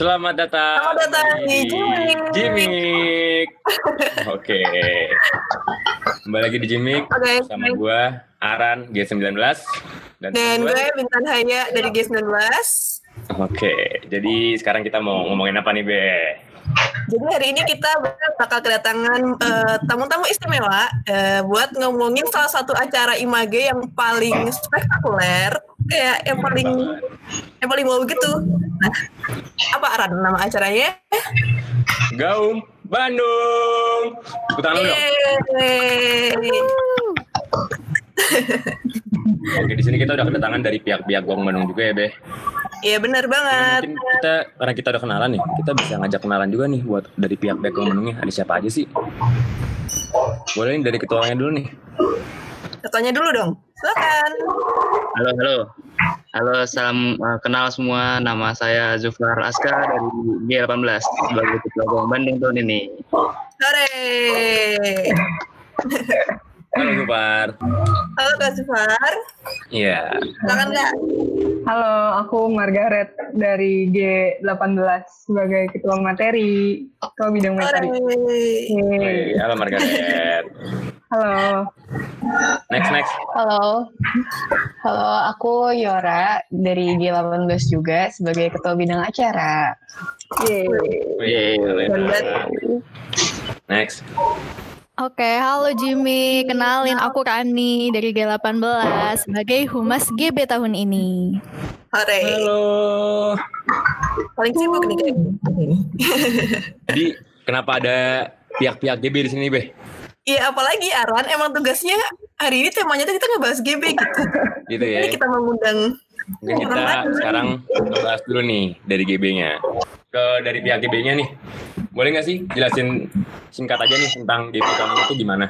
Selamat datang. Selamat datang di Jimik. Jimik. Oke. Kembali lagi di Jimik Oke. sama gua Aran G19 dan Dan gue Bintan Haya dari G19. Oke, jadi sekarang kita mau ngomongin apa nih, Be? Jadi hari ini kita bakal kedatangan eh, tamu-tamu istimewa eh, buat ngomongin salah satu acara Image yang paling spektakuler, kayak yang paling yang paling wow gitu. Nah, apa Aran nama acaranya? Gaum Bandung. Tepuk tangan dulu dong. Oke, di sini kita udah kedatangan dari pihak-pihak Gaum Bandung juga ya, Be. Iya benar banget. Mungkin kita karena kita udah kenalan nih, kita bisa ngajak kenalan juga nih buat dari pihak-pihak Gaum Bandungnya. Ada siapa aja sih? Boleh nih dari ketuanya dulu nih. Ketuanya dulu dong. Silakan. Halo, halo. Halo, salam eh, kenal semua. Nama saya Zufar Aska dari G18 sebagai Ketua Gawang Bandung tahun ini. Sore. Halo, Gupar. Halo Kak Zufar. Iya. Silakan Kak. Halo, aku Margaret dari G18 sebagai ketua materi, ketua bidang materi. Wih, Halo, Margaret. Halo, Next, next. Halo, halo aku Yora dari G18 juga sebagai ketua bidang acara. Yeay. Banget. Next. Oke, halo Jimmy. Kenalin aku Rani dari G18 sebagai Humas GB tahun ini. Sore. Halo. Paling sibuk nih. Jadi, kenapa ada pihak-pihak GB di sini, Be? Iya apalagi Aran emang tugasnya hari ini temanya tuh kita ngebahas GB gitu. Gitu ya. Ini kita mengundang Mungkin kita sekarang ngebahas dulu nih dari GB-nya. Ke dari pihak GB-nya nih. Boleh nggak sih jelasin singkat aja nih tentang GB tahun itu gimana?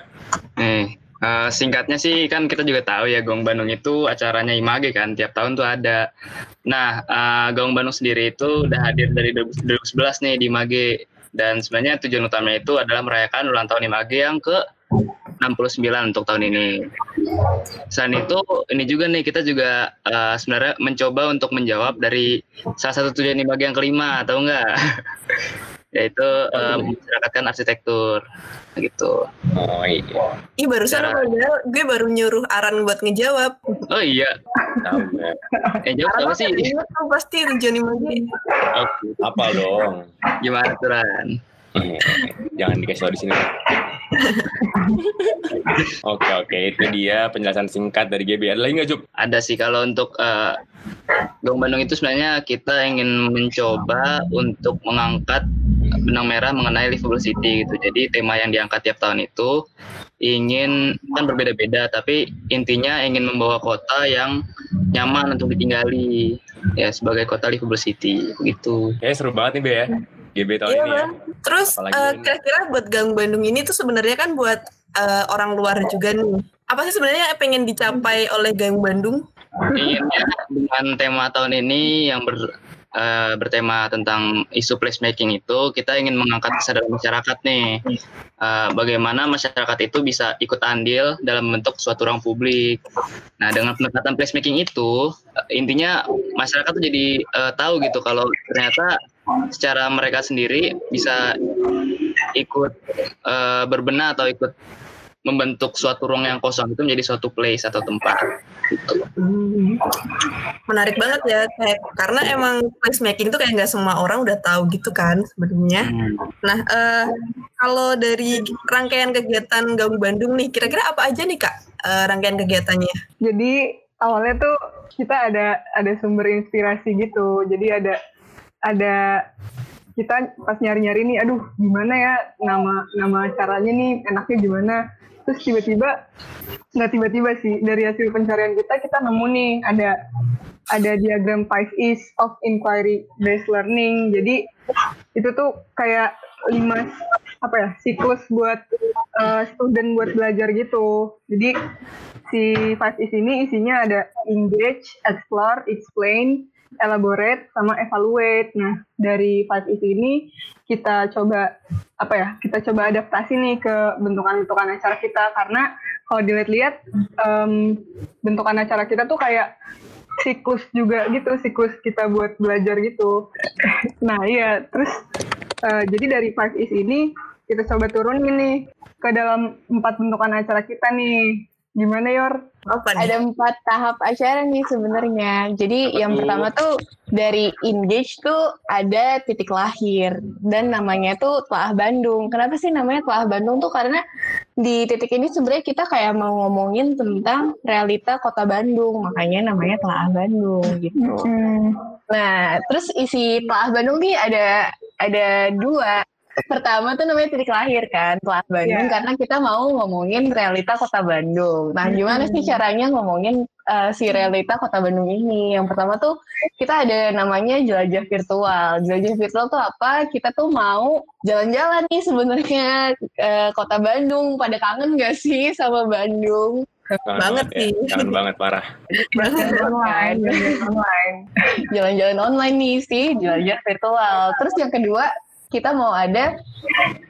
Nih, eh, singkatnya sih kan kita juga tahu ya Gong Bandung itu acaranya IMAGE kan tiap tahun tuh ada. Nah, eh, Gong Bandung sendiri itu udah hadir dari 2011 nih di IMAGE dan sebenarnya tujuan utamanya itu adalah merayakan ulang tahun IMAGE yang ke 69 untuk tahun ini. Selain itu, ini juga nih kita juga eh, sebenarnya mencoba untuk menjawab dari salah satu tujuan IMAGE yang kelima, tahu nggak? Yaitu eh, menmasyarakatkan arsitektur, gitu. Oh iya, Ih barusan Cara- gue baru nyuruh Aran buat ngejawab. Oh iya, ya. eh jawab Aran apa sih? ingat tuh pasti tujuan. Oke, Apa dong? Gimana tuh Ran? Jangan dikasih tahu di sini. Oke oke itu dia penjelasan singkat dari GB. Ada lagi nggak Jup? Ada sih kalau untuk eh, Gong Bandung itu sebenarnya kita ingin mencoba untuk mengangkat benang merah mengenai livable city gitu. Jadi tema yang diangkat tiap tahun itu ingin kan berbeda-beda tapi intinya ingin membawa kota yang nyaman untuk ditinggali ya sebagai kota livable city gitu. Kayaknya seru banget nih Be ya. GB tahun Iya ini ya. bang. Terus eh, kira-kira buat Gang Bandung ini tuh sebenarnya kan buat eh, orang luar juga nih. Apa sih sebenarnya yang pengen dicapai oleh Gang Bandung? inginnya dengan tema tahun ini yang ber, eh, bertema tentang isu placemaking itu kita ingin mengangkat kesadaran masyarakat nih Eh, bagaimana masyarakat itu bisa ikut andil dalam membentuk suatu ruang publik. Nah dengan pendekatan placemaking itu intinya masyarakat tuh jadi eh, tahu gitu kalau ternyata secara mereka sendiri bisa ikut eh, berbenah atau ikut membentuk suatu ruang yang kosong itu menjadi suatu place atau tempat. Gitu. Menarik banget ya, kayak karena emang placemaking itu kayak nggak semua orang udah tahu gitu kan sebenarnya. Nah, eh, kalau dari rangkaian kegiatan Gang Bandung nih, kira-kira apa aja nih kak eh, rangkaian kegiatannya? Jadi awalnya tuh kita ada ada sumber inspirasi gitu. Jadi ada ada kita pas nyari-nyari nih, aduh gimana ya nama nama acaranya nih enaknya gimana. Terus tiba-tiba nggak tiba-tiba sih dari hasil pencarian kita kita nemu nih ada ada diagram 5 E's of Inquiry Based Learning. Jadi itu tuh kayak lima apa ya siklus buat uh, student buat belajar gitu. Jadi si 5 E's ini isinya ada engage, explore, explain, elaborate, sama evaluate. Nah dari 5 E's ini kita coba apa ya kita coba adaptasi nih ke bentukan-bentukan acara kita karena kalau dilihat-lihat em, bentukan acara kita tuh kayak siklus juga gitu, siklus kita buat belajar gitu. Nah iya, terus eh, jadi dari Five Is ini kita coba turunin nih ke dalam empat bentukan acara kita nih. Gimana Yor? Apa nih? Ada empat tahap acara nih sebenarnya. Jadi yang tuh? pertama tuh dari engage tuh ada titik lahir dan namanya tuh Telah Bandung. Kenapa sih namanya Telah Bandung tuh karena di titik ini sebenarnya kita kayak mau ngomongin tentang realita kota Bandung, makanya namanya Telah Bandung gitu. Hmm. Nah, terus isi Telah Bandung nih ada ada dua. Pertama tuh namanya titik lahir kan, Telah Bandung, Iya. karena kita mau ngomongin realita kota Bandung. Nah, gimana sih caranya ngomongin uh, si realita kota Bandung ini? Yang pertama tuh kita ada namanya jelajah virtual. Jelajah virtual tuh apa? Kita tuh mau jalan-jalan nih sebenarnya uh, kota Bandung. Pada kangen gak sih sama Bandung? Kangen Banget ya. sih. Kangen banget parah. Online, belajar online. jalan-jalan online nih sih jelajah virtual. Terus yang kedua kita mau ada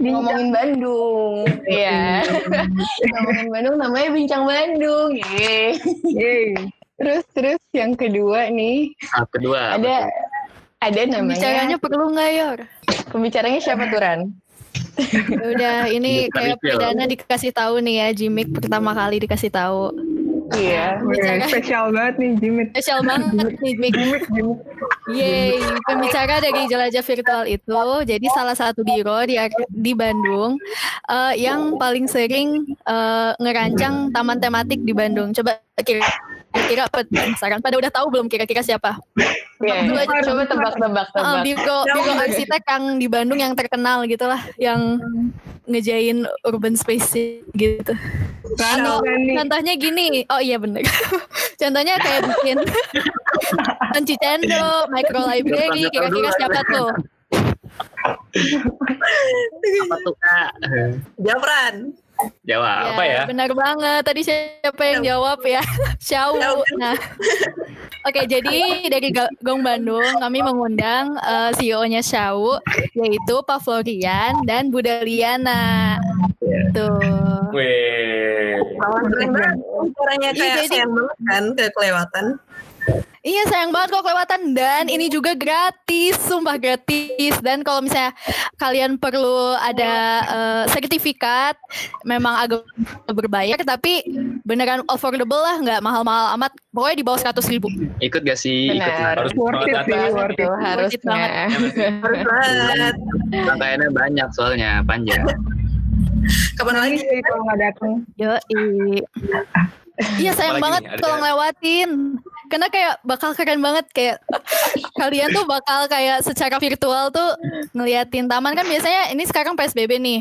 ngomongin Bandung, ya. ngomongin Bandung namanya Bincang Bandung, Yeay. Yeay. Terus terus yang kedua nih Tahap kedua. Ada ada namanya bicaranya perlu nggak Yor? pembicaranya siapa Turan? Ya Udah ini Bukan kayak pidana dikasih tahu nih ya Jimik pertama kali dikasih tahu. Iya. Bicara Spesial banget nih Jimit. spesial banget nih Jimik. Jimit, Jimit. Yeay, pembicara dari jelajah virtual itu jadi salah satu biro di di Bandung eh, yang paling sering eh, ngerancang taman tematik di Bandung. Coba kira-kira penasaran pada udah tahu belum kira-kira siapa? Iya. Dulu aja Coba tebak-tebak Eh, tebak. biro biro arsitek yang di Bandung yang terkenal gitulah, yang ngejain urban space gitu. Rano. Contohnya gini, oh iya bener. Contohnya kayak bikin Kunci Cendo, micro library, kira-kira siapa tuh? Apa tuh kak? Jawab. Apa ya? Benar banget. Tadi siapa yang jawab ya? Syau. Nah, oke. jadi dari Gong Bandung kami mengundang eh, CEO-nya Syau, yaitu Pak Florian dan Bu Daliana. Tuh. Weh. Malah keren banget. Suaranya Iya, kayak jadi- sayang banget kan ke kelewatan. Iya sayang banget kalau kelewatan dan ini juga gratis, sumpah gratis dan kalau misalnya kalian perlu ada eh, sertifikat, memang agak berbayar tapi beneran affordable lah, nggak mahal-mahal amat, pokoknya di bawah 100 ribu. Ikut gak sih? Ikut. Benar. Harus Worth it banget sih, worth it. Tuh, harusnya. Harus banget. Rangkaiannya banyak soalnya panjang. Kapan lagi? Kalau nggak datang. Yoi. Iya sayang Apalagi banget kalau ngelewatin. Karena kayak bakal keren banget kayak kalian tuh bakal kayak secara virtual tuh ngeliatin taman kan biasanya ini sekarang PSBB nih.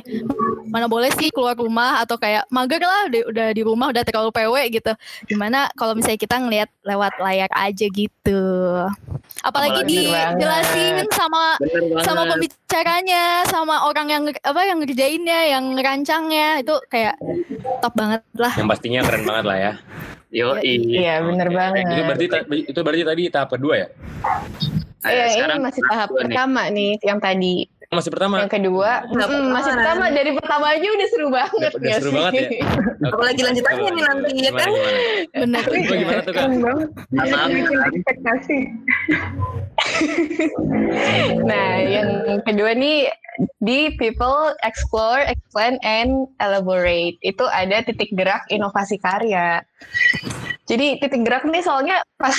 Mana boleh sih keluar rumah atau kayak mager lah udah, udah di rumah udah terlalu PW gitu. Gimana kalau misalnya kita ngeliat lewat layar aja gitu. Apalagi dijelasin sama Bener banget. sama pembicaranya, sama orang yang apa yang ngerjainnya, yang ngerancangnya itu kayak top banget lah. Yang pastinya keren banget lah ya. Yo, Iya, bener Oke. banget. Itu berarti itu berarti tadi tahap kedua ya? Iya, ini masih tahap pertama nih yang tadi. Masih pertama. Yang kedua, mm, masih pertama. dari pertama aja udah seru banget Udah- udah nggak seru sih? banget ya. Oke. Apalagi lanjutannya nih nanti, ya kan? Gimana? Coba gimana tuh kak? Bikin ekspektasi. Nah, yang kedua nih di people explore, explain, and elaborate itu ada titik gerak inovasi karya. Jadi titik gerak nih soalnya pas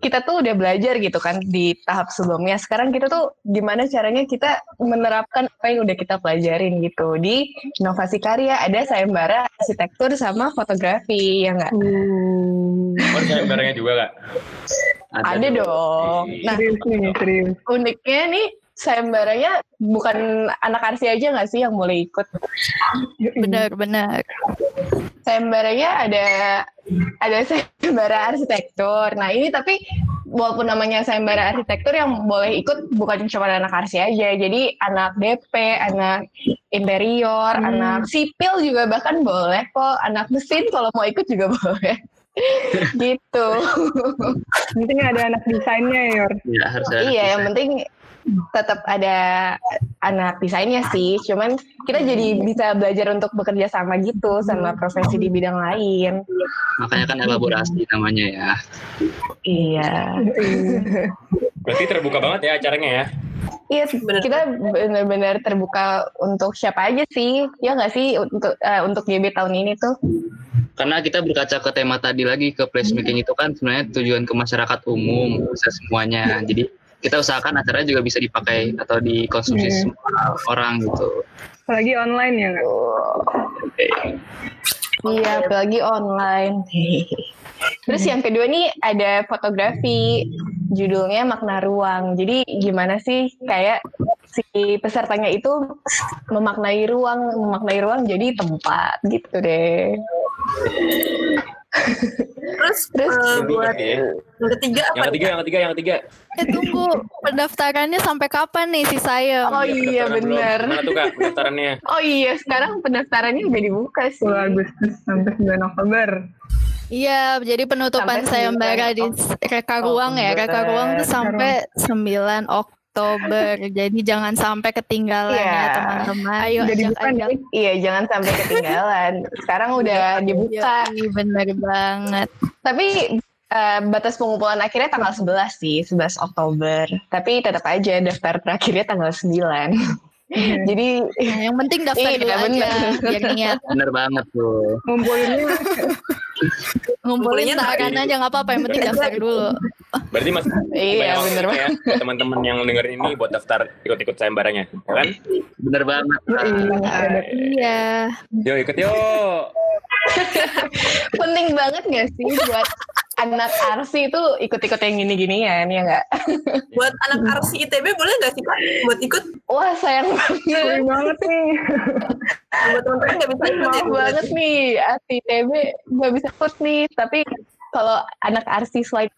kita tuh udah belajar gitu kan di tahap sebelumnya. Sekarang kita tuh gimana caranya kita menerapkan apa yang udah kita pelajarin gitu di inovasi karya. Ada sayembara arsitektur sama fotografi ya nggak? Oh, ada barangnya juga kak? Ada dong. Nah, Serius nih, serius. uniknya nih sayembaranya bukan anak arsi aja nggak sih yang boleh ikut? Bener. Sayembaranya ada ada sayembara arsitektur. Nah ini tapi walaupun namanya sayembara arsitektur yang boleh ikut bukan cuma anak arsi aja. Jadi anak DP, anak interior, anak sipil juga bahkan boleh kok. Anak mesin kalau mau ikut juga boleh. gitu. Penting ada anak desainnya ya, Yor. ya harus ada. iya, yang penting tetap ada anak desainnya sih. Cuman kita jadi bisa belajar untuk bekerja sama gitu sama profesi di bidang lain. Makanya kan elaborasi namanya ya. Iya. Berarti terbuka banget ya acaranya ya. Iya, kita benar-benar terbuka untuk siapa aja sih. Ya nggak sih untuk eh, untuk GB tahun ini tuh. Karena kita berkaca ke tema tadi lagi ke placemaking itu kan sebenarnya tujuan ke masyarakat umum bisa semuanya. Jadi kita usahakan acaranya juga bisa dipakai atau dikonsumsi Hmm. semua orang gitu. Apalagi online ya nggak? Iya, apalagi online. Terus yang kedua nih ada fotografi, judulnya makna ruang. Jadi gimana sih kayak si pesertanya itu memaknai ruang, memaknai ruang jadi tempat gitu deh. Terus, Terus Lebih buat ya. yang ketiga apa? Yang ketiga, yang ketiga, yang ketiga. Eh tunggu, pendaftarannya sampai kapan nih si saya? Oh iya bener. Gimana tuh kak pendaftarannya? Oh iya, sekarang pendaftarannya udah dibuka sih. 10 Agustus sampai 9 Oktober. Iya, jadi penutupan Sampai sayembara di Reka Ruang ya. Reka Ruang tuh sampai 9 Oktober. Jadi jangan sampai ketinggalan Iya. ya teman-teman. Ayo Udah ajak dibuka ajak. nih. Iya, jangan sampai ketinggalan. Sekarang udah dibuka. Iya, bener banget. Tapi eh, batas pengumpulan akhirnya tanggal 11 sih, 11 Oktober. Tapi tetap aja daftar terakhirnya tanggal 9. Jadi Nah, yang penting daftar Iya, dulu aja bener. biar niat. Bener banget tuh. Ngumpulinnya Ngumpulin Ngumpulinnya tahanan aja nggak apa-apa, yang penting daftar dulu. Berarti mas Iya, bener ya buat teman-teman yang dengerin ini buat daftar ikut-ikut sayembaranya, ya kan? Bener banget. Iya. Yo ikut yo. penting banget gak sih buat anak arsi itu ikut-ikut yang gini-ginian ya nggak? Buat anak arsi ITB boleh nggak sih Pak buat ikut? Wah sayang banget. Banget nih. Buat teman-teman nggak bisa ikut ya? Maaf banget nih, arsi ITB nggak bisa ikut nih. Tapi kalau anak arsi selain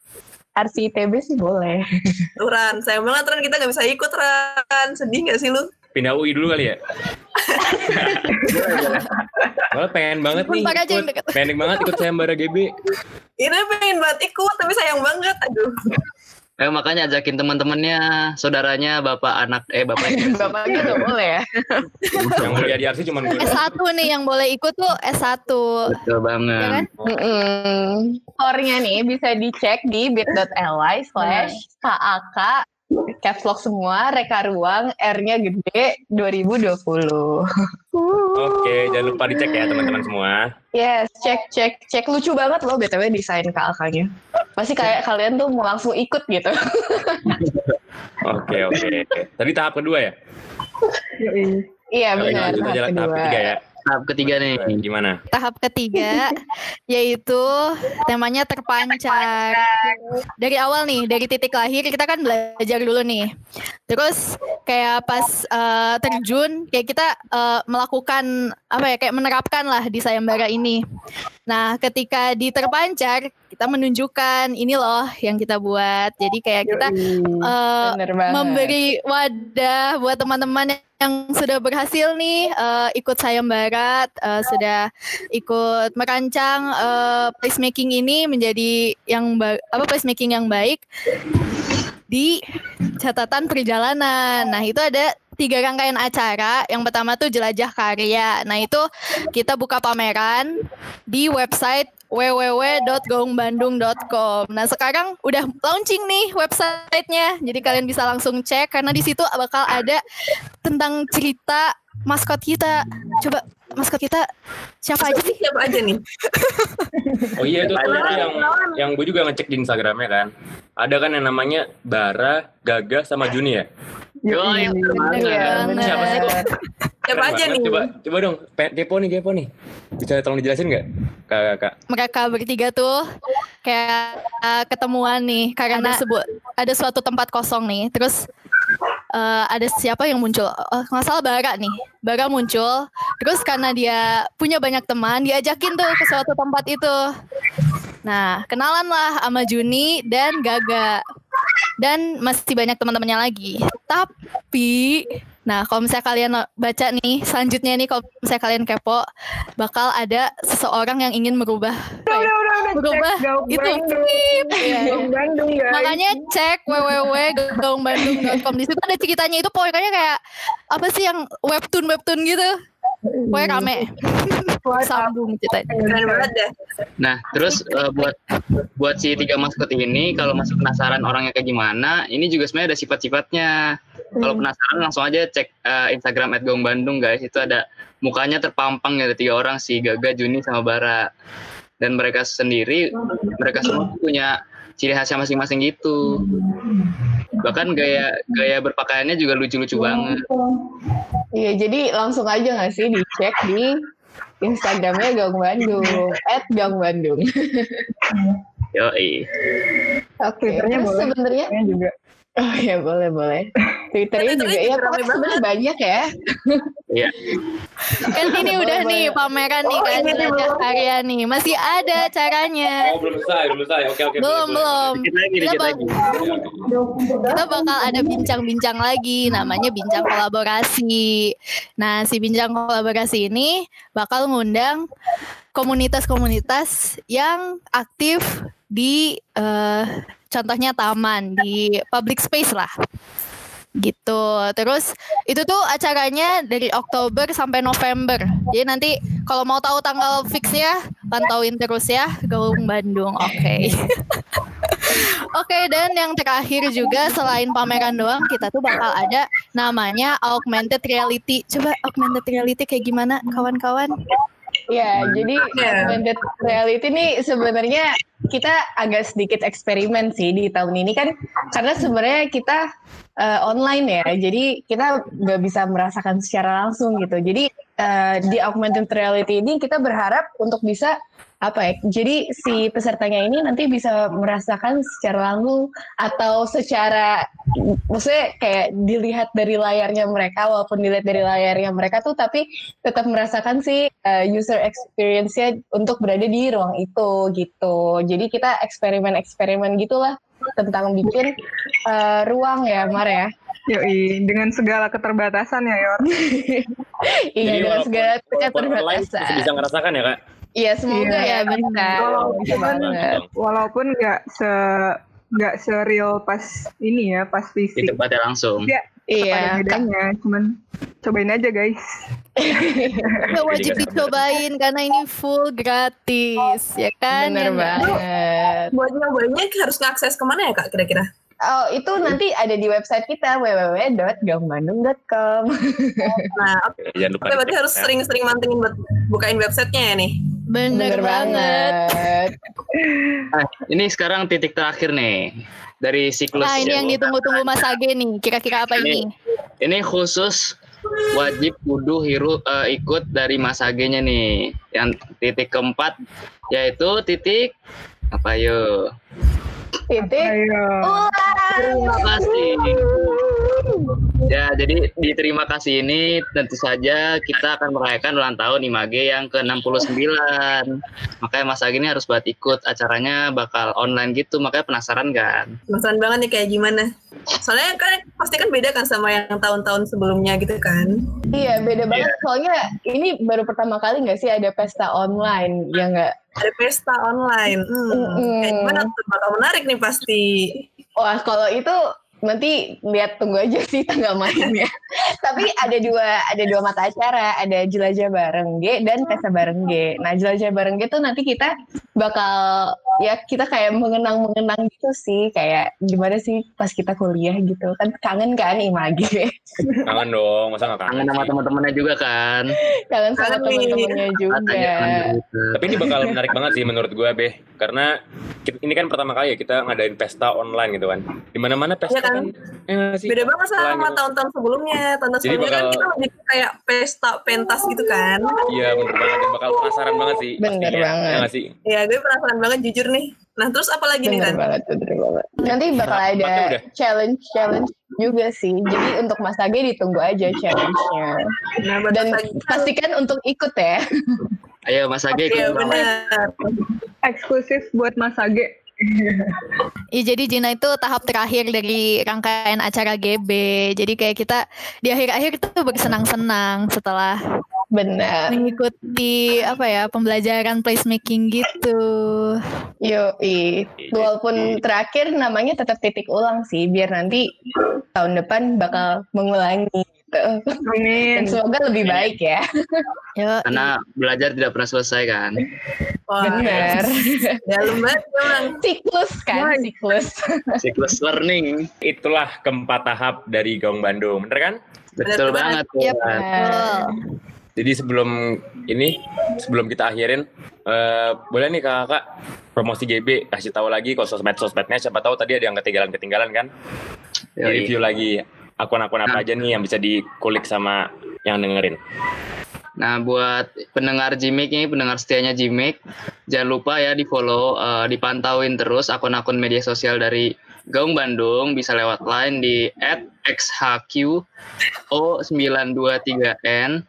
arsi ITB sih boleh. Tuh, Ran, sayang banget Ran kita nggak bisa ikut Ran. Sedih nggak sih lu? Pindah UI dulu kali ya. Malah pengen banget nih ikut. Pengen banget ikut sayembara GB. Ini pengen banget ikut tapi sayang banget. Aduh. Eh, makanya ajakin teman-temannya, saudaranya, bapak anak, eh bapak Bapaknya nggak boleh ya? Yang kuliah di RC cuma gue. S1 nih yang boleh ikut tuh S1. Betul Ya banget. kan? Mm-mm. Skornya nih bisa dicek di bit.ly slash KAK caps lock semua, reka ruang, R-nya gede 2020. Oke, jangan lupa dicek ya teman-teman semua. Yes, cek cek cek lucu banget loh btw desain KAK-nya. Pasti kayak kalian tuh mau langsung ikut gitu. Oke oke. Tadi tahap kedua ya? Iya benar. tahap tahap kedua. ketiga ya. Tahap ketiga nih. Gimana? Tahap ketiga yaitu temanya terpancar. Dari awal nih, dari titik lahir kita kan belajar dulu nih. Terus kayak pas eh, terjun kayak kita eh, melakukan apa ya kayak menerapkan lah di sayembara ini. Nah, ketika di terpancar kita menunjukkan ini loh yang kita buat. Jadi kayak kita banget. memberi wadah buat teman-teman yang sudah berhasil nih eh, ikut sayembara, eh, sudah ikut merancang eh, placemaking ini menjadi yang apa placemaking yang baik di catatan perjalanan. Nah, itu ada tiga rangkaian acara. Yang pertama tuh jelajah karya. Nah, itu kita buka pameran di website www.gaungbandung.com. Nah, sekarang udah launching nih websitenya. Jadi kalian bisa langsung cek karena di situ bakal ada tentang cerita maskot kita. Coba maskot kita siapa aja sih? Siapa aja nih? Oh iya itu tuh yang yang gue juga ngecek di Instagramnya kan. Ada kan yang namanya Bara, Gaga sama Juni ya. Yoi, bener banget. Iya. Siapa sih kok? Siapa aja nih? Coba coba dong, kepo nih, kepo nih. Bisa tolong dijelasin nggak, kak, kak? mereka bertiga tuh kayak uh, ketemuan nih karena ada sebuah ada suatu tempat kosong nih terus uh, ada siapa yang muncul oh, nggak salah Bara nih Bara muncul terus karena dia punya banyak teman diajakin tuh ke suatu tempat itu nah kenalan lah sama Juni dan Gaga dan masih banyak teman-temannya lagi tapi Nah, kalau misalnya kalian baca nih, selanjutnya nih kalau misalnya kalian kepo, bakal ada seseorang yang ingin merubah Udah, udah, udah, udah. Berubah, Cek itu. Bandung. Gaung Bandung, guys. Makanya cek www.gaungbandung.com di situ ada ceritanya itu pokoknya kayak apa sih yang webtoon webtoon gitu. Pokoknya rame. Sambung ceritanya. Keren banget deh. Nah, terus eh, buat buat si tiga maskot ini kalau masih penasaran orangnya kayak gimana, ini juga sebenarnya ada sifat-sifatnya. Kalau penasaran langsung aja cek eh, Instagram @gaungbandung guys. Itu ada mukanya terpampang ada tiga orang si Gaga, Juni sama Bara. Dan mereka sendiri mereka semua punya ciri khasnya masing-masing gitu. Bahkan gaya gaya berpakaiannya juga lucu-lucu banget. Iya, jadi langsung aja nggak sih dicek di Instagramnya Gaung Bandung, at Gaung Bandung. Yoi. Oke, boleh. sebenarnya, juga. oh ya boleh boleh. Twitternya Twitternya juga juga ya, rame pokoknya sebenarnya banyak ya. Iya. Kan ini udah nih pameran nih Oh, kan jelajah belum. karya nih. Masih ada caranya. Oh belum selesai, belum selesai. Oke oke. Belum belum. Lagi, Kita, bak- kita bakal ada bincang-bincang lagi namanya bincang kolaborasi. Nah, si bincang kolaborasi ini bakal ngundang komunitas-komunitas yang aktif di eh, contohnya taman di public space lah gitu. Terus itu tuh acaranya dari Oktober sampai November. Jadi nanti kalau mau tahu tanggal fixnya pantauin terus ya Gaung Bandung. Oke. Oke dan yang terakhir juga selain pameran doang kita tuh bakal ada namanya augmented reality. Coba augmented reality kayak gimana kawan-kawan? Ya, jadi Iya. augmented reality ini sebenarnya kita agak sedikit eksperimen sih di tahun ini kan karena sebenarnya kita eh, online ya, jadi kita nggak bisa merasakan secara langsung gitu. Jadi eh, di augmented reality ini kita berharap untuk bisa apa ya? Jadi si pesertanya ini nanti bisa merasakan secara langsung atau secara maksudnya kayak dilihat dari layarnya mereka walaupun dilihat dari layarnya mereka tuh tapi tetap merasakan sih uh, user experience-nya untuk berada di ruang itu gitu. Jadi kita eksperimen-eksperimen gitulah tentang bikin uh, ruang ya Mar ya. Yoi, dengan segala keterbatasan ya, Yor. Iya Jadi dengan walaupun- segala walaupun online keterbatasan. bisa ngerasakan ya kak. Iya semoga Iya. ya bisa. Bisa banget. Walaupun nggak se nggak seril pas ini ya, pas Di fisik. tempatnya langsung. Iya, ada Iya. bedanya. Cuman cobain aja guys. Nggak wajib dicobain karena ini full gratis ya kan Bener Ya banget. Buat nyobainnya harus ngakses ke mana ya kak kira-kira? Oh itu nanti ada di website kita www.gaungbandung.com. Nah, oke. Jangan lupa. berarti harus ya. sering-sering mantengin buat bukain websitenya ya nih. bener, banget. Nah, ini sekarang titik terakhir nih dari siklus. Nah ini ya. yang ditunggu-tunggu Mas Age nih kira-kira apa ini? Ini khusus wajib kudu hiru eh, ikut dari Mas Age-nya nih. Yang titik keempat yaitu titik apa yo? Titik. Ayo. Terima kasih. Ya, jadi di terima kasih ini tentu saja kita akan merayakan ulang tahun IMAGE yang ke-69. Makanya Mas Agi ini harus buat ikut acaranya bakal online gitu, makanya penasaran kan? Penasaran banget nih kayak gimana. Soalnya kan pasti kan beda kan sama yang tahun-tahun sebelumnya gitu kan. Iya beda banget. Soalnya ini baru pertama kali nggak sih ada pesta online ya nggak? Ada pesta online. Hmm, Mm-mm. Kayak gimana tuh? Bakal menarik nih pasti. Wah kalau itu nanti lihat tunggu aja sih tanggal mainnya. Tapi ada dua ada dua mata acara, ada jelajah bareng G dan pesta bareng G. Nah jelajah bareng G tuh nanti kita bakal ya kita kayak mengenang mengenang gitu sih kayak gimana sih pas kita kuliah gitu kan kangen kan image Kangen dong, masa nggak kangen? Kangen sama teman-temannya juga kan? kangen sama teman-temannya juga. Kangen gitu. Tapi ini bakal menarik banget sih menurut gue, Beh. Karena ini kan pertama kali ya kita ngadain pesta online gitu kan. Di mana-mana pesta Iya kan? kan, ya sih? Beda banget sama tahun-tahun sebelumnya. Tahun-tahun Jadi sebelumnya kan bakal- kita lebih kayak pesta pentas gitu kan. Iya bener banget, dan bakal penasaran banget sih. Bener pastinya. banget. Ya nggak sih? Ya gue penasaran banget jujur nih. Nah terus apa lagi nih Bener kan? banget, bener banget. Nanti bakal Nah, ada tempatnya udah. challenge challenge juga sih. Jadi untuk Mas Age ditunggu aja challenge-nya. Nah Dan lagi. pastikan untuk ikut ya. Ayo Mas Agi, Iya ikut nama. benar. Eksklusif buat Mas Age. Iya jadi Jina itu tahap terakhir dari rangkaian acara GB. Jadi kayak kita di akhir-akhir itu bersenang-senang setelah Benar. mengikuti apa ya pembelajaran placemaking gitu. Yo, walaupun terakhir namanya tetap titik ulang sih, biar nanti tahun depan bakal mengulangi. Amin. Dan semoga lebih baik ya. Yo, Karena belajar tidak pernah selesai kan. Wah, Benar. dalam banget emang. siklus kan, siklus. Siklus learning. Itulah keempat tahap dari Gaung Bandung, bener kan? Betul banget. banget. Yap. Tuhan. betul. Jadi sebelum ini, sebelum kita akhirin, eh, boleh nih kakak promosi GB kasih tahu lagi kalau sosmed-sosmednya. Siapa tahu tadi ada yang ketinggalan-ketinggalan kan? Di review lagi akun-akun apa aja nih yang bisa dikulik sama yang dengerin. Nah, buat pendengar Gmail ini, pendengar setianya Gmail, jangan lupa ya di follow, eh, dipantauin terus akun-akun media sosial dari Gaung Bandung, bisa lewat line di @xhqo923n.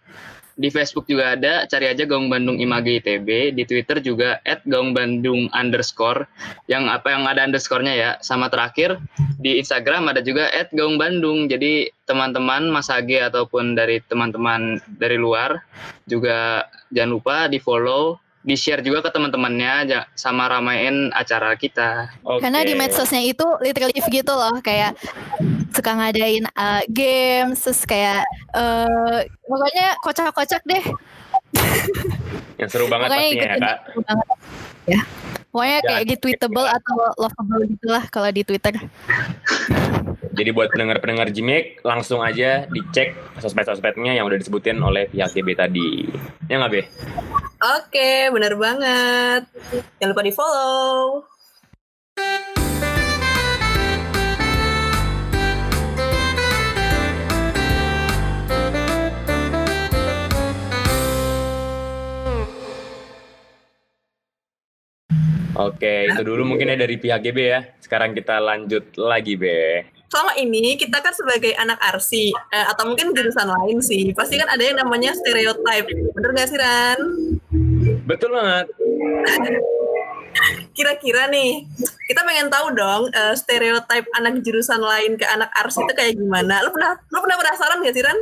Di Facebook juga ada, cari aja Gaung Bandung Image ITB. Di Twitter juga Gaung Bandung underscore, yang apa yang ada underscore-nya ya. Sama terakhir, di Instagram ada juga Gaung Bandung. Jadi teman-teman Mas Age ataupun dari teman-teman dari luar juga jangan lupa di follow, di share juga ke teman-temannya ja- sama ramein acara kita. Oke. Karena di medsosnya itu literally gitu loh, kayak suka ngadain uh, games, terus kayak uh, pokoknya kocak-kocak deh. yang seru banget Pokoknya pastinya ya kak. seru banget. Ya. Pokoknya kayak Ya. di tweetable atau lovable gitulah kalau di Twitter. Jadi buat pendengar-pendengar Gmail langsung aja dicek sosmed-sosmednya yang udah disebutin oleh pihak GB tadi. Ya nggak Be? Oke, bener banget. Jangan lupa di follow. Oke, itu dulu mungkin ya dari pihak GB ya. Sekarang kita lanjut lagi Be. Selama ini kita kan sebagai anak arsi eh, atau mungkin jurusan lain sih, pasti kan ada yang namanya stereotype. Bener gak sih Ran? Betul banget. Kira-kira nih, kita pengen tahu dong eh, stereotype anak jurusan lain ke anak arsi itu kayak gimana? Lu pernah lu pernah penasaran gak sih Ran?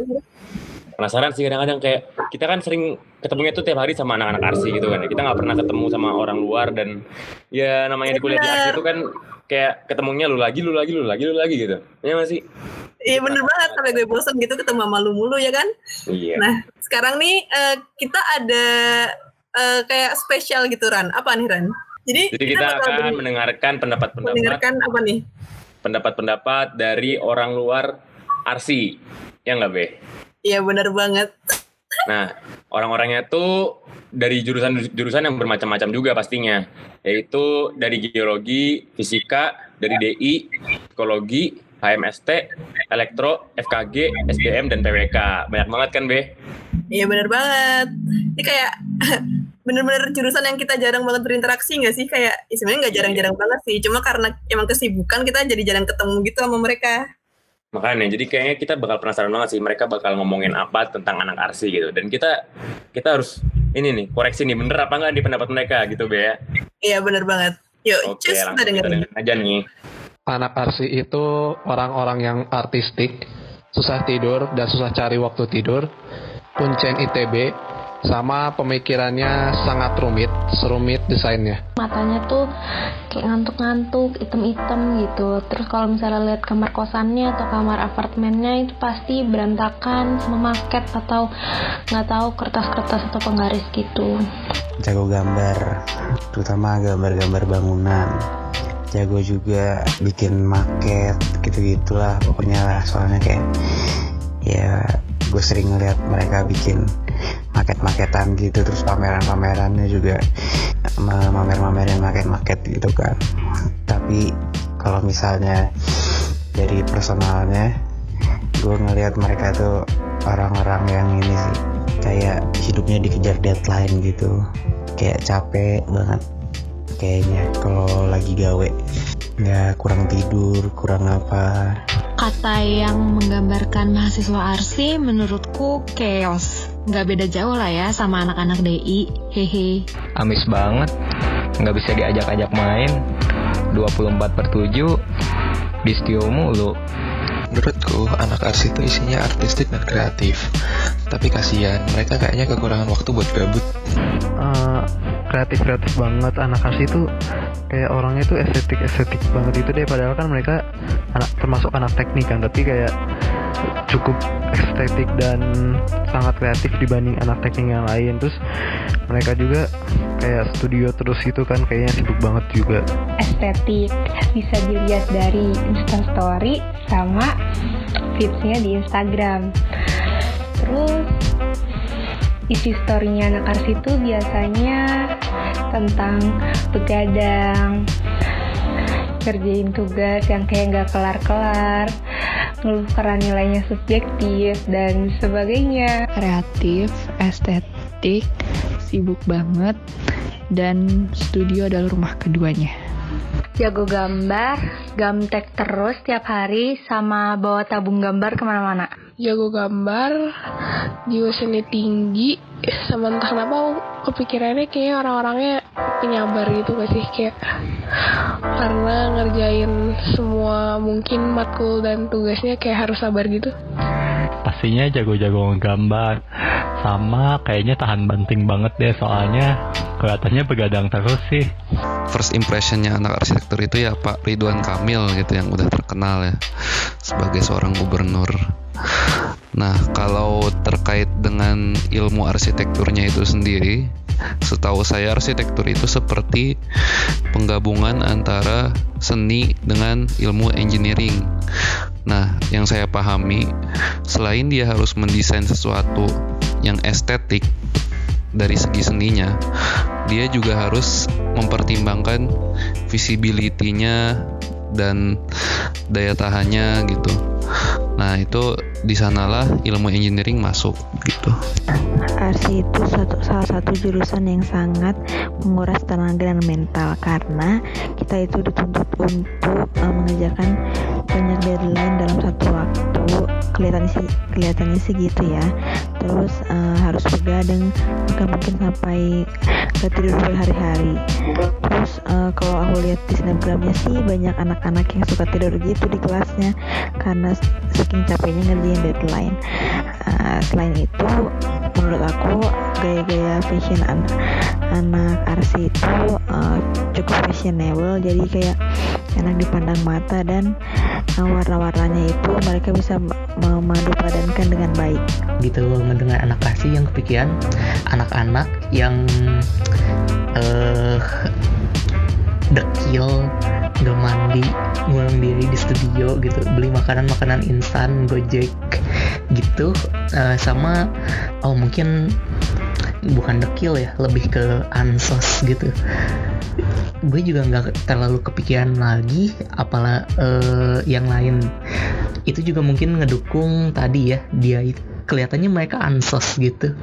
Penasaran sih kadang-kadang kayak kita kan sering ketemunya tuh tiap hari sama anak-anak arsi gitu kan. Kita nggak pernah ketemu sama orang luar dan ya namanya di kuliah di arsi itu kan kayak ketemunya lu lagi, lu lagi, lu lagi, lu lagi gitu. Ya masih. Iya bener banget, sampai gue bosan gitu ketemu sama lu mulu ya kan? Iya. Nah, sekarang nih eh, kita ada eh, kayak spesial gitu Ran. Apa nih Ran? Jadi, Jadi kita bakal akan ber- mendengarkan pendapat-pendapat mendengarkan apa nih? pendapat-pendapat dari orang luar arsi. Ya nggak Be? Iya bener banget. Nah, orang-orangnya tuh dari jurusan-jurusan yang bermacam-macam juga pastinya, yaitu dari geologi, fisika, dari DI, psikologi, HMST, elektro, FKG, SBM, dan PWK. Banyak banget kan, Be? Iya bener banget. Ini kayak bener-bener jurusan yang kita jarang banget berinteraksi nggak sih? Kayak ya sebenarnya nggak jarang-jarang banget sih. Cuma karena emang kesibukan kita jadi jarang ketemu gitu sama mereka. Makanya, jadi kayaknya kita bakal penasaran banget sih, mereka bakal ngomongin apa tentang anak arsi gitu. Dan kita kita harus ini nih, koreksi nih, bener apa nggak di pendapat mereka gitu, Be? ya? Iya bener banget. Yuk, Oke, cus kita langsung kita dengerin. dengerin aja nih. Anak arsi itu orang-orang yang artistik, susah tidur dan susah cari waktu tidur, kuncen ITB, sama pemikirannya sangat rumit, serumit desainnya. matanya tuh kayak ngantuk-ngantuk, item-item gitu. Terus kalau misalnya lihat kamar kosannya atau kamar apartemennya itu pasti berantakan sama maket atau nggak tahu kertas-kertas atau penggaris gitu. jago gambar terutama gambar-gambar bangunan jago juga bikin maket gitu-gitulah pokoknya lah soalnya kayak ya gue sering ngeliat mereka bikin maket-maketan gitu terus pameran-pamerannya juga ma- mamer-mamerin maket-maket gitu kan. Tapi kalau misalnya dari personalnya gue ngelihat mereka tuh orang-orang yang ini sih kayak hidupnya dikejar deadline gitu. Kayak capek banget kayaknya. Kalau lagi gawe nggak kurang tidur kurang apa Kata yang menggambarkan mahasiswa arsi menurutku chaos. Nggak beda jauh lah ya sama anak-anak DI. Hehe. amis banget nggak bisa diajak-ajak main 24 per 7 di studio mulu. Menurutku, anak arsi itu isinya artistik dan kreatif. Tapi kasihan, mereka kayaknya kekurangan waktu buat gabut. Eh, kreatif kreatif banget. Anak arsi itu kayak orangnya tuh estetik estetik banget itu deh. Padahal kan mereka anak termasuk anak teknik kan. Tapi kayak cukup estetik dan sangat kreatif dibanding anak teknik yang lain. Terus mereka juga kayak studio terus gitu kan kayaknya sibuk banget juga. Estetik bisa dilihat dari instastory sama feedsnya di Instagram terus isi storynya anak ars itu biasanya tentang begadang kerjain tugas yang kayak nggak kelar-kelar ngeluh karena nilainya subjektif dan sebagainya kreatif, estetik, sibuk banget, dan studio adalah rumah keduanya. jago gambar gamtek terus tiap hari sama bawa tabung gambar ke mana-mana jago gambar, jiwa seni tinggi, sama entah kenapa kepikirannya kayaknya orang-orangnya penyabar gitu gak sih kayak karena ngerjain semua mungkin matkul dan tugasnya kayak harus sabar gitu. Pastinya jago-jago gambar sama kayaknya tahan banting banget deh soalnya kelihatannya begadang terus sih. First impressionnya anak arsitektur itu ya Pak Ridwan Kamil gitu yang udah terkenal ya sebagai seorang gubernur. Nah, kalau terkait dengan ilmu arsitekturnya itu sendiri, setahu saya arsitektur itu seperti penggabungan antara seni dengan ilmu engineering. Nah, yang saya pahami, selain dia harus mendesain sesuatu yang estetik dari segi seninya, dia juga harus mempertimbangkan visibility-nya dan daya tahannya gitu. Nah, itu di sanalah ilmu engineering masuk gitu. Arsi itu suatu, salah satu jurusan yang sangat menguras tenaga dan mental karena kita itu dituntut untuk uh, mengerjakan banyak deadline dalam satu waktu kelihatannya sih kelihatannya sih gitu ya terus uh, harus begadang bahkan mungkin sampai gak tidur berhari-hari terus uh, kalau aku lihat di snapgramnya sih banyak anak-anak yang suka tidur gitu di kelasnya. Karena saking capeknya ngerjain deadline. Uh, selain itu menurut aku gaya-gaya fashion anak anak arsi itu uh, cukup fashionable. Jadi kayak enak dipandang mata dan uh, warna-warnanya itu mereka bisa memadu padankan dengan baik. Gitu mendengar anak arsi yang kepikiran anak-anak yang uh, dekil nggak mandi ngulang diri di studio gitu. Beli makanan makanan instan gojek gitu. Uh, sama oh mungkin bukan dekil ya lebih ke ansos gitu. Gue juga nggak terlalu kepikiran lagi apalah uh, yang lain. Itu juga mungkin ngedukung tadi ya dia kelihatannya mereka ansos gitu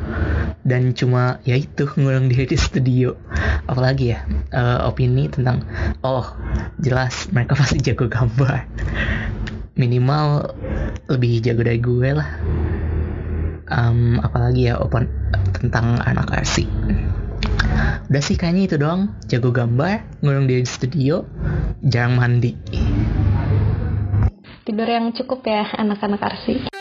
dan cuma ya itu ngulang diri di studio. Apalagi ya uh, opini tentang oh jelas mereka pasti jago gambar. Minimal lebih jago dari gue lah. Um, apalagi ya open tentang anak arsi udah sih kayaknya itu doang. Jago gambar ngurung diri di studio jarang mandi. Tidur yang cukup ya anak-anak arsi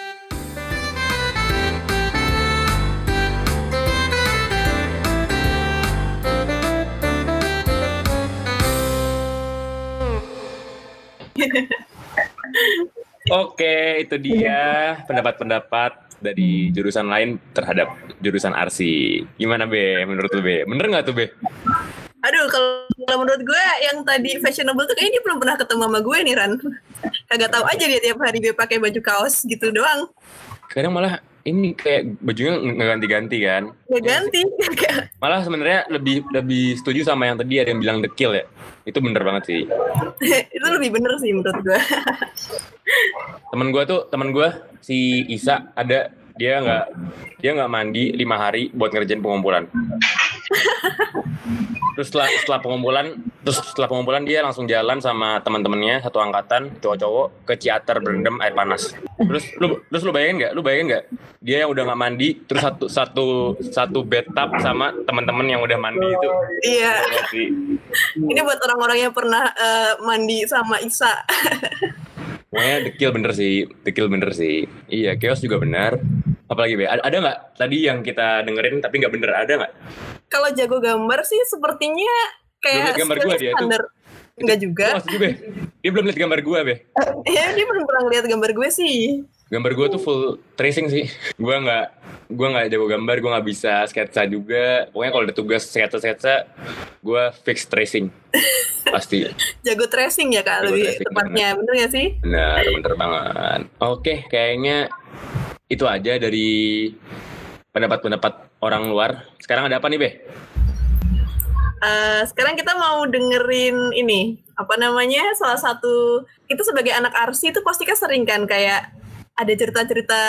Oke, itu dia pendapat-pendapat dari jurusan lain terhadap jurusan arsi. Gimana Be? Menurut lu Be? Bener nggak tuh Be? Aduh, kalau, kalau menurut gue yang tadi fashionable tuh kayaknya dia belum pernah ketemu sama gue nih Ran. Kagak tahu aja dia tiap hari gue pakai baju kaos gitu doang. Kadang malah ini kayak bajunya nggak ganti-ganti kan? Nggak ganti. Malah sebenarnya lebih lebih setuju sama yang tadi ada yang bilang dekil ya. Itu bener banget sih. itu lebih bener sih menurut gue. temen gue tuh temen gue si Isa ada dia nggak dia nggak mandi lima hari buat ngerjain pengumpulan terus setelah setelah pengumpulan terus setelah pengumpulan dia langsung jalan sama teman-temannya satu angkatan cowok-cowok ke ciater berendam air panas terus lu terus lu bayangin nggak lu bayangin nggak dia yang udah nggak mandi terus satu satu satu bathtub sama teman-teman yang udah mandi itu Iya. Ini buat orang-orang yang pernah eh, mandi sama Isa. Pokoknya dekil bener sih, dekil bener sih. Iya, chaos juga benar. Apalagi Be, ada nggak tadi yang kita dengerin tapi nggak bener ada nggak? Kalau jago gambar sih sepertinya kayak gambar gua dia tuh. standar. Enggak juga. Oh, maksud gue, dia belum lihat gambar gua Be. Ya dia belum pernah lihat gambar gue sih. Gambar gua tuh full tracing sih. Gua nggak gua nggak jago gambar, gua nggak bisa sketsa juga. Pokoknya kalau ada tugas sketsa-sketsa, gua fix tracing. Pasti. Jago tracing ya kak Jago lebih tracing, tepatnya. Bener gak sih? Benar, bener banget. Oke, kayaknya itu aja dari pendapat-pendapat orang luar. Sekarang ada apa nih, Be? Eh, sekarang kita mau dengerin ini apa namanya salah satu kita sebagai anak arsi itu pasti kan sering kan kayak ada cerita-cerita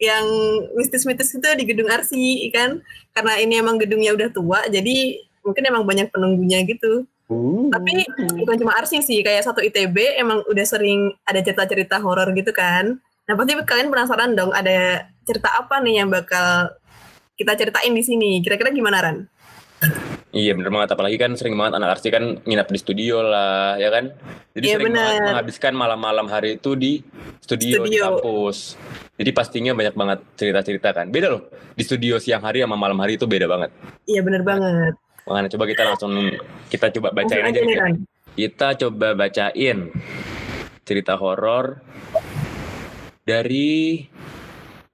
yang mistis-mistis itu di gedung arsi kan karena ini emang gedungnya udah tua jadi mungkin emang banyak penunggunya gitu tapi bukan cuma arsi sih kayak satu itb emang udah sering ada cerita-cerita horor gitu kan nah pasti kalian penasaran dong ada cerita apa nih yang bakal kita ceritain di sini kira-kira gimana Ran? Iya bener banget, apalagi kan sering banget anak arsi kan nginap di studio lah, ya kan? Jadi Iya, sering banget menghabiskan malam-malam hari itu di studio, di Studio. kampus. Jadi pastinya banyak banget cerita-cerita kan. Beda loh, di studio siang hari sama malam hari itu beda banget. Iya bener banget. Makanya coba kita langsung, kita coba bacain Langsung aja aja nih kan. Kita coba bacain cerita horor dari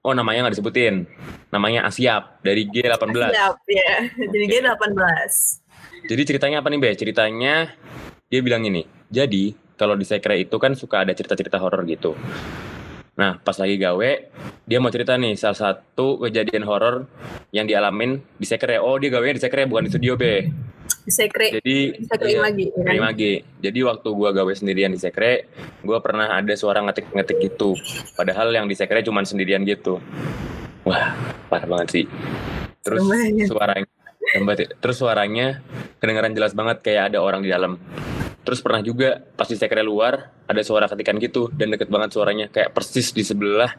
Oh namanya nggak disebutin. Namanya Asyap dari G18. Siap ya. Jadi dia 18. Jadi ceritanya apa nih Be? Ceritanya dia bilang gini. Jadi kalau di sekre itu kan suka ada cerita-cerita horor gitu. Nah pas lagi gawe dia mau cerita nih salah satu kejadian horor yang dialamin di sekre. Oh dia gawenya di sekre bukan di studio Be. Di sekre. Jadi Di sekre lagi. ya Imagi. Jadi waktu gua gawe sendirian di sekre, gua pernah ada suara ngetik-ngetik gitu. Padahal yang di sekre cuman sendirian gitu. Wah, parah banget sih. Terus Lumayan. suaranya ya. Terus suaranya kedengaran jelas banget kayak ada orang di dalam. Terus pernah juga pas di sekre luar ada suara ketikan gitu dan deket banget suaranya kayak persis di sebelah.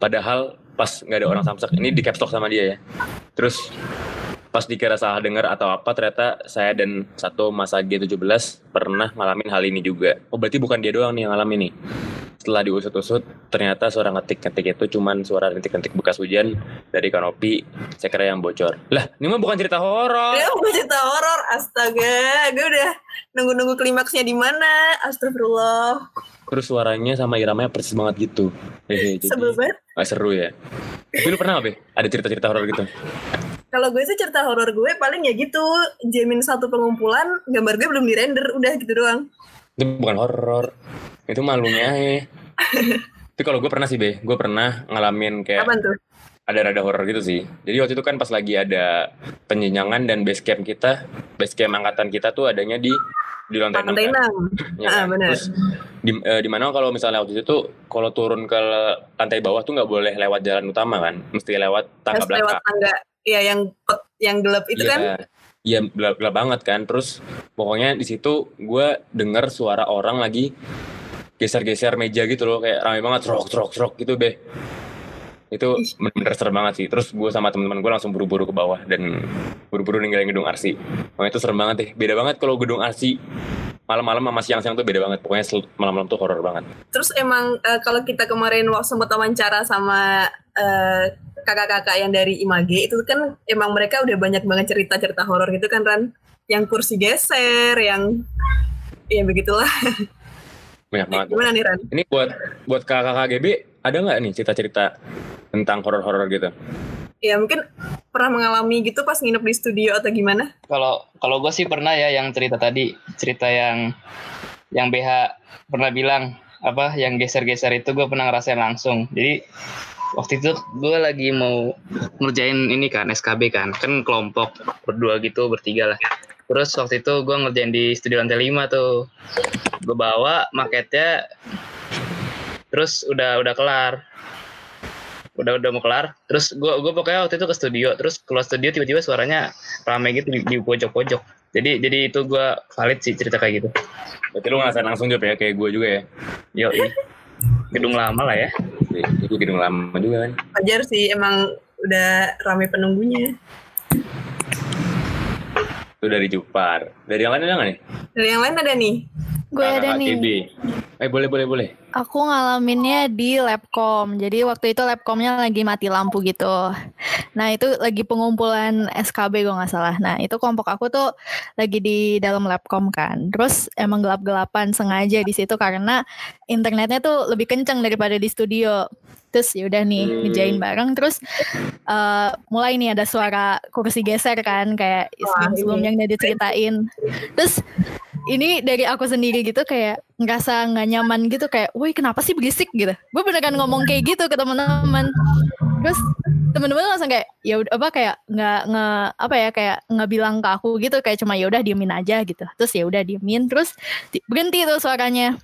Padahal pas nggak ada orang samsak ini di caps sama dia ya. Terus pas dikira salah dengar atau apa ternyata saya dan satu masa G17 pernah ngalamin hal ini juga. Oh berarti bukan dia doang nih yang ngalamin nih. Setelah diusut-usut ternyata suara ngetik-ngetik itu cuman suara ngetik-ngetik bekas hujan dari kanopi sekre yang bocor. Lah ini mah bukan cerita horor. Ya bukan cerita horor, astaga. Gue udah nunggu-nunggu klimaksnya di mana. Astagfirullah. Terus suaranya sama iramanya persis banget gitu. Hehe, jadi Sebel banget. seru ya. Tapi lu pernah gak, Be? Ada cerita-cerita horor gitu? Kalau gue sih cerita horor gue paling ya gitu. Jamin satu pengumpulan, gambar gue belum di-render. Udah gitu doang. Itu bukan horor. Itu malunya ya. Tapi kalau gue pernah sih, Be. Gue pernah ngalamin kayak Apaan tuh? ada rada horor gitu sih. Jadi waktu itu kan pas lagi ada penjenjangan dan base camp kita, base camp angkatan kita tuh adanya di di lantai enam. Lantai kan? enam. Ya Ah, benar. Terus di eh, di mana kalau misalnya waktu itu tuh kalau turun ke lantai bawah tuh nggak boleh lewat jalan utama kan, mesti lewat tangga Harus lewat belakang. tangga. Iya yang yang gelap itu Iya, kan. Iya, gelap, gelap banget kan. Terus pokoknya di situ gue denger suara orang lagi geser-geser meja gitu loh, kayak ramai banget, trok, trok, trok gitu, be. Itu bener-bener serem banget sih. Terus gue sama teman-teman gue langsung buru-buru ke bawah dan buru-buru ninggalin gedung arsi. Pokoknya itu serem banget deh. Beda banget kalau gedung arsi malam-malam sama siang-siang tuh beda banget. Pokoknya malam-malam tuh horor banget. Terus emang eh, kalau kita kemarin waktu sempat wawancara sama eh, kakak-kakak yang dari Image itu kan emang mereka udah banyak banget cerita-cerita horor gitu kan Ran. Yang kursi geser, yang ya begitulah. Banyak banget. Gimana nih Ran? Ini buat buat kakak KB ada nggak nih cerita-cerita tentang horor-horor gitu? Ya mungkin pernah mengalami gitu pas nginep di studio atau gimana? Kalau kalau gue sih pernah ya yang cerita tadi, cerita yang yang BH pernah bilang apa yang geser-geser itu gue pernah ngerasain langsung. Jadi waktu itu gue lagi mau ngerjain ini kan SKB kan, kan kelompok berdua gitu bertiga lah. Terus waktu itu gue ngerjain di studio lantai 5 tuh. Gue bawa maketnya terus udah udah kelar udah udah mau kelar terus gue gue pokoknya waktu itu ke studio terus keluar studio tiba-tiba suaranya rame gitu di, di pojok-pojok jadi jadi itu gue valid sih cerita kayak gitu Berarti lu ngerasain langsung juga ya kayak gue juga ya. yo gedung lama lah ya Itu gedung lama juga kan. Wajar sih emang udah rame penunggunya. Itu dari Jupar. Dari yang lain ada nggak nih? Dari yang lain ada nih. Gue ada nih. Eh boleh boleh boleh. Aku ngalaminnya di Labcom. Jadi waktu itu Labcomnya lagi mati lampu gitu. Nah itu lagi pengumpulan SKB gue nggak salah. Nah itu kelompok aku tuh lagi di dalam Labcom kan. Terus emang gelap-gelapan sengaja di situ karena internetnya tuh lebih kenceng daripada di studio. Terus yaudah nih ngejain bareng. Terus eh, mulai nih ada suara kursi geser kan kayak sebelum-sebelumnya yang udah diceritain. Terus ini dari aku sendiri gitu kayak ngerasa nggak nyaman gitu kayak, woi kenapa sih berisik gitu. Gue beneran ngomong kayak gitu ke teman-teman. Terus teman-teman langsung kayak ya udah apa kayak nggak nge apa ya kayak nggak bilang ke aku gitu kayak cuma ya udah diemin aja gitu. Terus ya udah diemin terus di- berhenti tuh suaranya.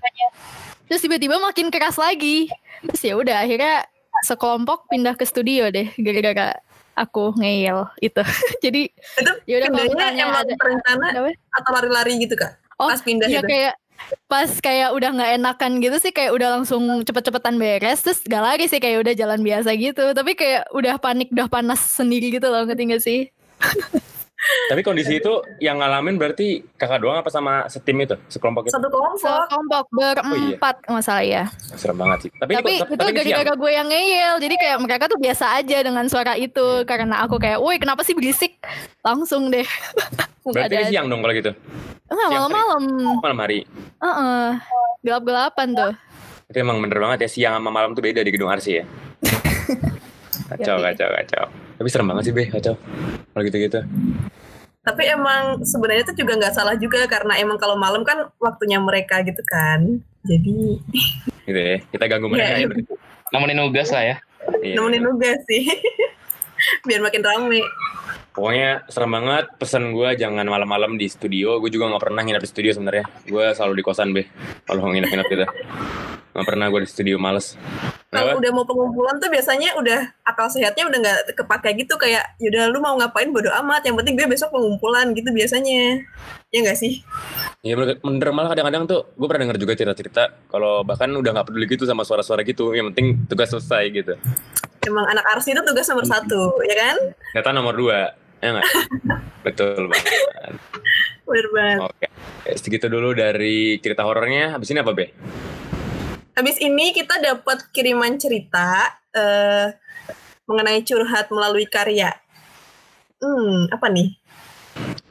Terus tiba-tiba makin keras lagi. Terus ya udah akhirnya sekelompok pindah ke studio deh gara-gara aku ngeyel itu. Jadi ya udah kalau ada berencana atau lari-lari gitu kak? Oh, Pas pindah iya itu. kayak pas kayak udah nggak enakan gitu sih kayak udah langsung cepet-cepetan beres terus gak lari sih kayak udah jalan biasa gitu tapi kayak udah panik udah panas sendiri gitu loh ngerti gak sih Tapi kondisi itu yang ngalamin berarti kakak doang apa sama setim itu, sekelompok itu? Satu kelompok. Sekelompok berempat masalah ya Serem banget sih. Tapi, tapi, ini, itu gara-gara gue yang ngeyel jadi kayak mereka tuh biasa aja dengan suara itu karena aku kayak woi kenapa sih berisik langsung deh Berarti ini siang dong kalau gitu. Enggak, malam-malam Malam hari. Heeh. gelap-gelapan tuh Itu emang bener banget ya siang sama malam tuh beda di gedung Arsi ya. kacau, Iya, kacau, kacau. Tapi serem banget sih, Be, kacau. Kalau gitu-gitu. Tapi emang sebenarnya itu juga nggak salah juga karena emang kalau malam kan waktunya mereka gitu kan. Jadi Gitu ya. Kita ganggu mereka Iya. ya berarti. nemenin nugas lah ya Iya. nemenin nugas sih. Biar makin rame. Pokoknya serem banget. Pesan gue jangan malam-malam di studio. Gue juga nggak pernah nginep di studio sebenarnya. Gue selalu di kosan, Be. Kalau nginep-nginep gitu. Nggak pernah gue di studio, males. Kalau udah mau pengumpulan tuh biasanya udah akal sehatnya udah nggak kepake gitu kayak yaudah lu mau ngapain bodo amat yang penting gue besok pengumpulan gitu biasanya ya nggak sih Iya bener, malah kadang-kadang tuh gue pernah denger juga cerita-cerita kalau bahkan udah nggak peduli gitu sama suara-suara gitu yang penting tugas selesai gitu emang anak arsi itu tugas nomor satu ya kan data nomor dua ya nggak? Betul banget. Bener banget. Oke segitu dulu dari cerita horornya. Habis ini apa be? Habis ini kita dapat kiriman cerita eh, mengenai curhat melalui karya. Hmm apa nih?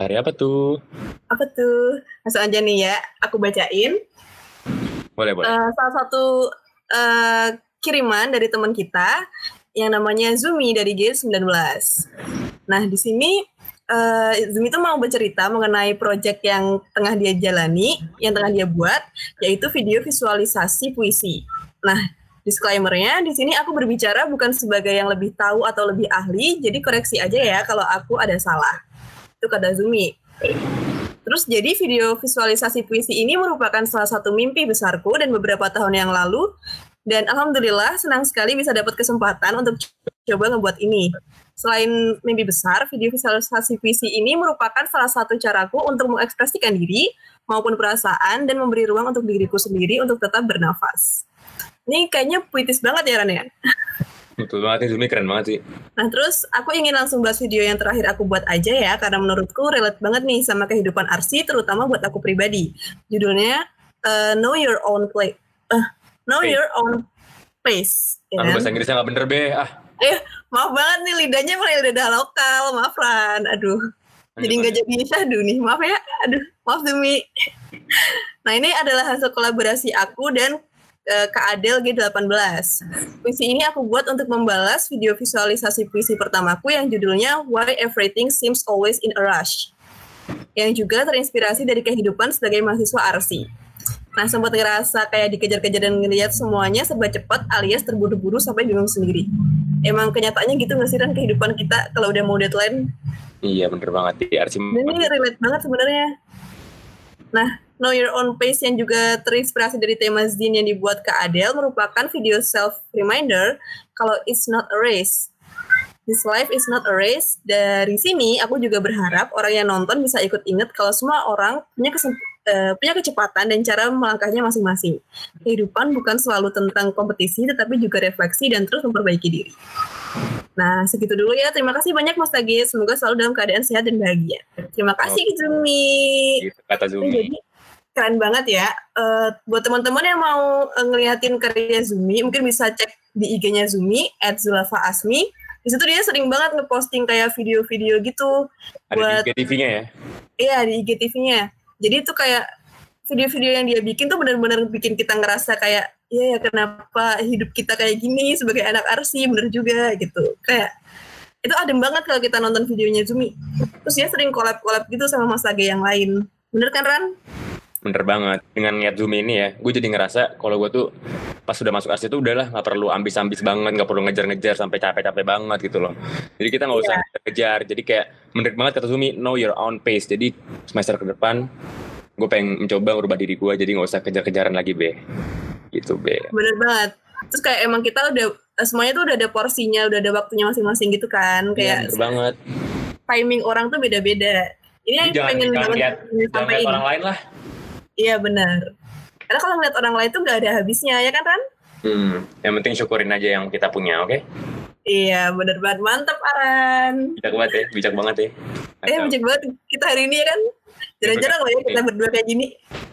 Hari apa tuh? Apa tuh? Langsung aja nih ya aku bacain. Boleh boleh. Eh, salah satu eh, kiriman dari teman kita yang namanya Zumi dari G19. Nah, di sini eh, Zumi itu mau bercerita mengenai proyek yang tengah dia jalani, yang tengah dia buat, yaitu video visualisasi puisi. Nah, disclaimer-nya di sini aku berbicara bukan sebagai yang lebih tahu atau lebih ahli, jadi koreksi aja ya kalau aku ada salah. Itu kata Zumi. Terus jadi video visualisasi puisi ini merupakan salah satu mimpi besarku dan beberapa tahun yang lalu dan alhamdulillah senang sekali bisa dapat kesempatan untuk coba ngebuat ini. Selain mimpi besar, video visualisasi puisi ini merupakan salah satu caraku untuk mengekspresikan diri maupun perasaan dan memberi ruang untuk diriku sendiri untuk tetap bernafas. Ini kayaknya puitis banget ya Ran ya? betul banget Zumi keren banget sih Nah terus aku ingin langsung bahas video yang terakhir aku buat aja ya karena menurutku relate banget nih sama kehidupan Arsi terutama buat aku pribadi. Judulnya eh, Know Your Own Play, eh, Know Pace. Your Own Pace. Ya kan? bahasa Inggrisnya nggak bener be ah Eh maaf banget nih lidahnya mulai lidah lokal, maaf Ran, aduh. Jadi nggak jadi syahdu nih, maaf ya, aduh, maaf demi. Nah ini adalah hasil kolaborasi aku dan Kak Adel G18. Puisi ini aku buat untuk membalas video visualisasi puisi pertamaku yang judulnya Why Everything Seems Always in a Rush. Yang juga terinspirasi dari kehidupan sebagai mahasiswa arsi. Nah sempat ngerasa kayak dikejar-kejar dan ngeliat semuanya serba cepat alias terburu-buru sampai bingung sendiri. Emang kenyataannya gitu nggak sih Ran kehidupan kita kalau udah mau deadline? iya bener banget di Dan ini relate banget sebenarnya. Nah, Know Your Own Pace yang juga terinspirasi dari tema Zin yang dibuat Kak Adele merupakan video self reminder kalau it's not a race. This life is not a race. Dari sini aku juga berharap orang yang nonton bisa ikut ingat kalau semua orang punya kesem- eh, punya kecepatan dan cara melangkahnya masing-masing. Kehidupan bukan selalu tentang kompetisi tetapi juga refleksi dan terus memperbaiki diri. Nah, segitu dulu ya. Terima kasih banyak Mas Tagis. Semoga selalu dalam keadaan sehat dan bahagia. Terima kasih Zumi. Gitu kata Zumi. Jadi keren banget ya. Eh, buat teman-teman yang mau eh, ngeliatin karya Zumi, mungkin bisa cek di IG-nya Zumi @zulafa Asmi. Di situ dia sering banget ngeposting kayak video-video gitu Ada buat di IGTV-nya ya. Iya di IGTV-nya. Jadi itu kayak video-video yang dia bikin tuh benar-benar bikin kita ngerasa kayak iya ya kenapa hidup kita kayak gini sebagai anak arsi bener juga gitu. Kayak itu adem banget kalau kita nonton videonya Zumi. Terus dia sering collab-collab gitu sama Mas Age yang lain. Bener kan Ran? Bener banget. Dengan niat Zumi ini ya, gue jadi ngerasa kalau gue tuh pas sudah masuk arsi itu udahlah nggak perlu ambis-ambis banget, nggak perlu ngejar-ngejar sampai capek-capek banget gitu loh. Jadi kita nggak usah ngejar. Jadi kayak menarik banget kata Zumi, know your own pace. Jadi semester ke depan gue pengen mencoba merubah diri gue jadi nggak usah kejar-kejaran lagi be gitu be Bener banget. Terus kayak emang kita udah semuanya tuh udah ada porsinya, udah ada waktunya masing-masing gitu kan. Iya, Kayak bener banget timing orang tuh beda-beda. Ini yang jangan pengen jangan banget lihat jangan sampai lihat orang lain lah Iya benar. Karena kalau ngeliat orang lain tuh nggak ada habisnya ya kan Ran? hmm, yang penting syukurin aja yang kita punya oke Iya bener banget. Mantap Aran. bijak banget ya bijak banget ya Eh bijak banget kita hari ini ya kan. Jarang-jarang loh ya kita berdua kayak gini.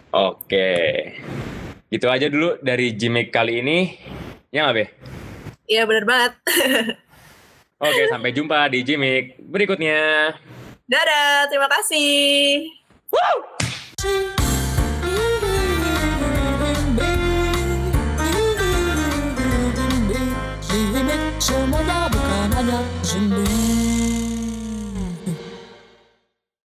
oke gitu aja dulu dari Jimmy kali ini ya nggak be Iya bener banget. oke sampai jumpa di Jimmy berikutnya Dadah, terima kasih. Jimmy,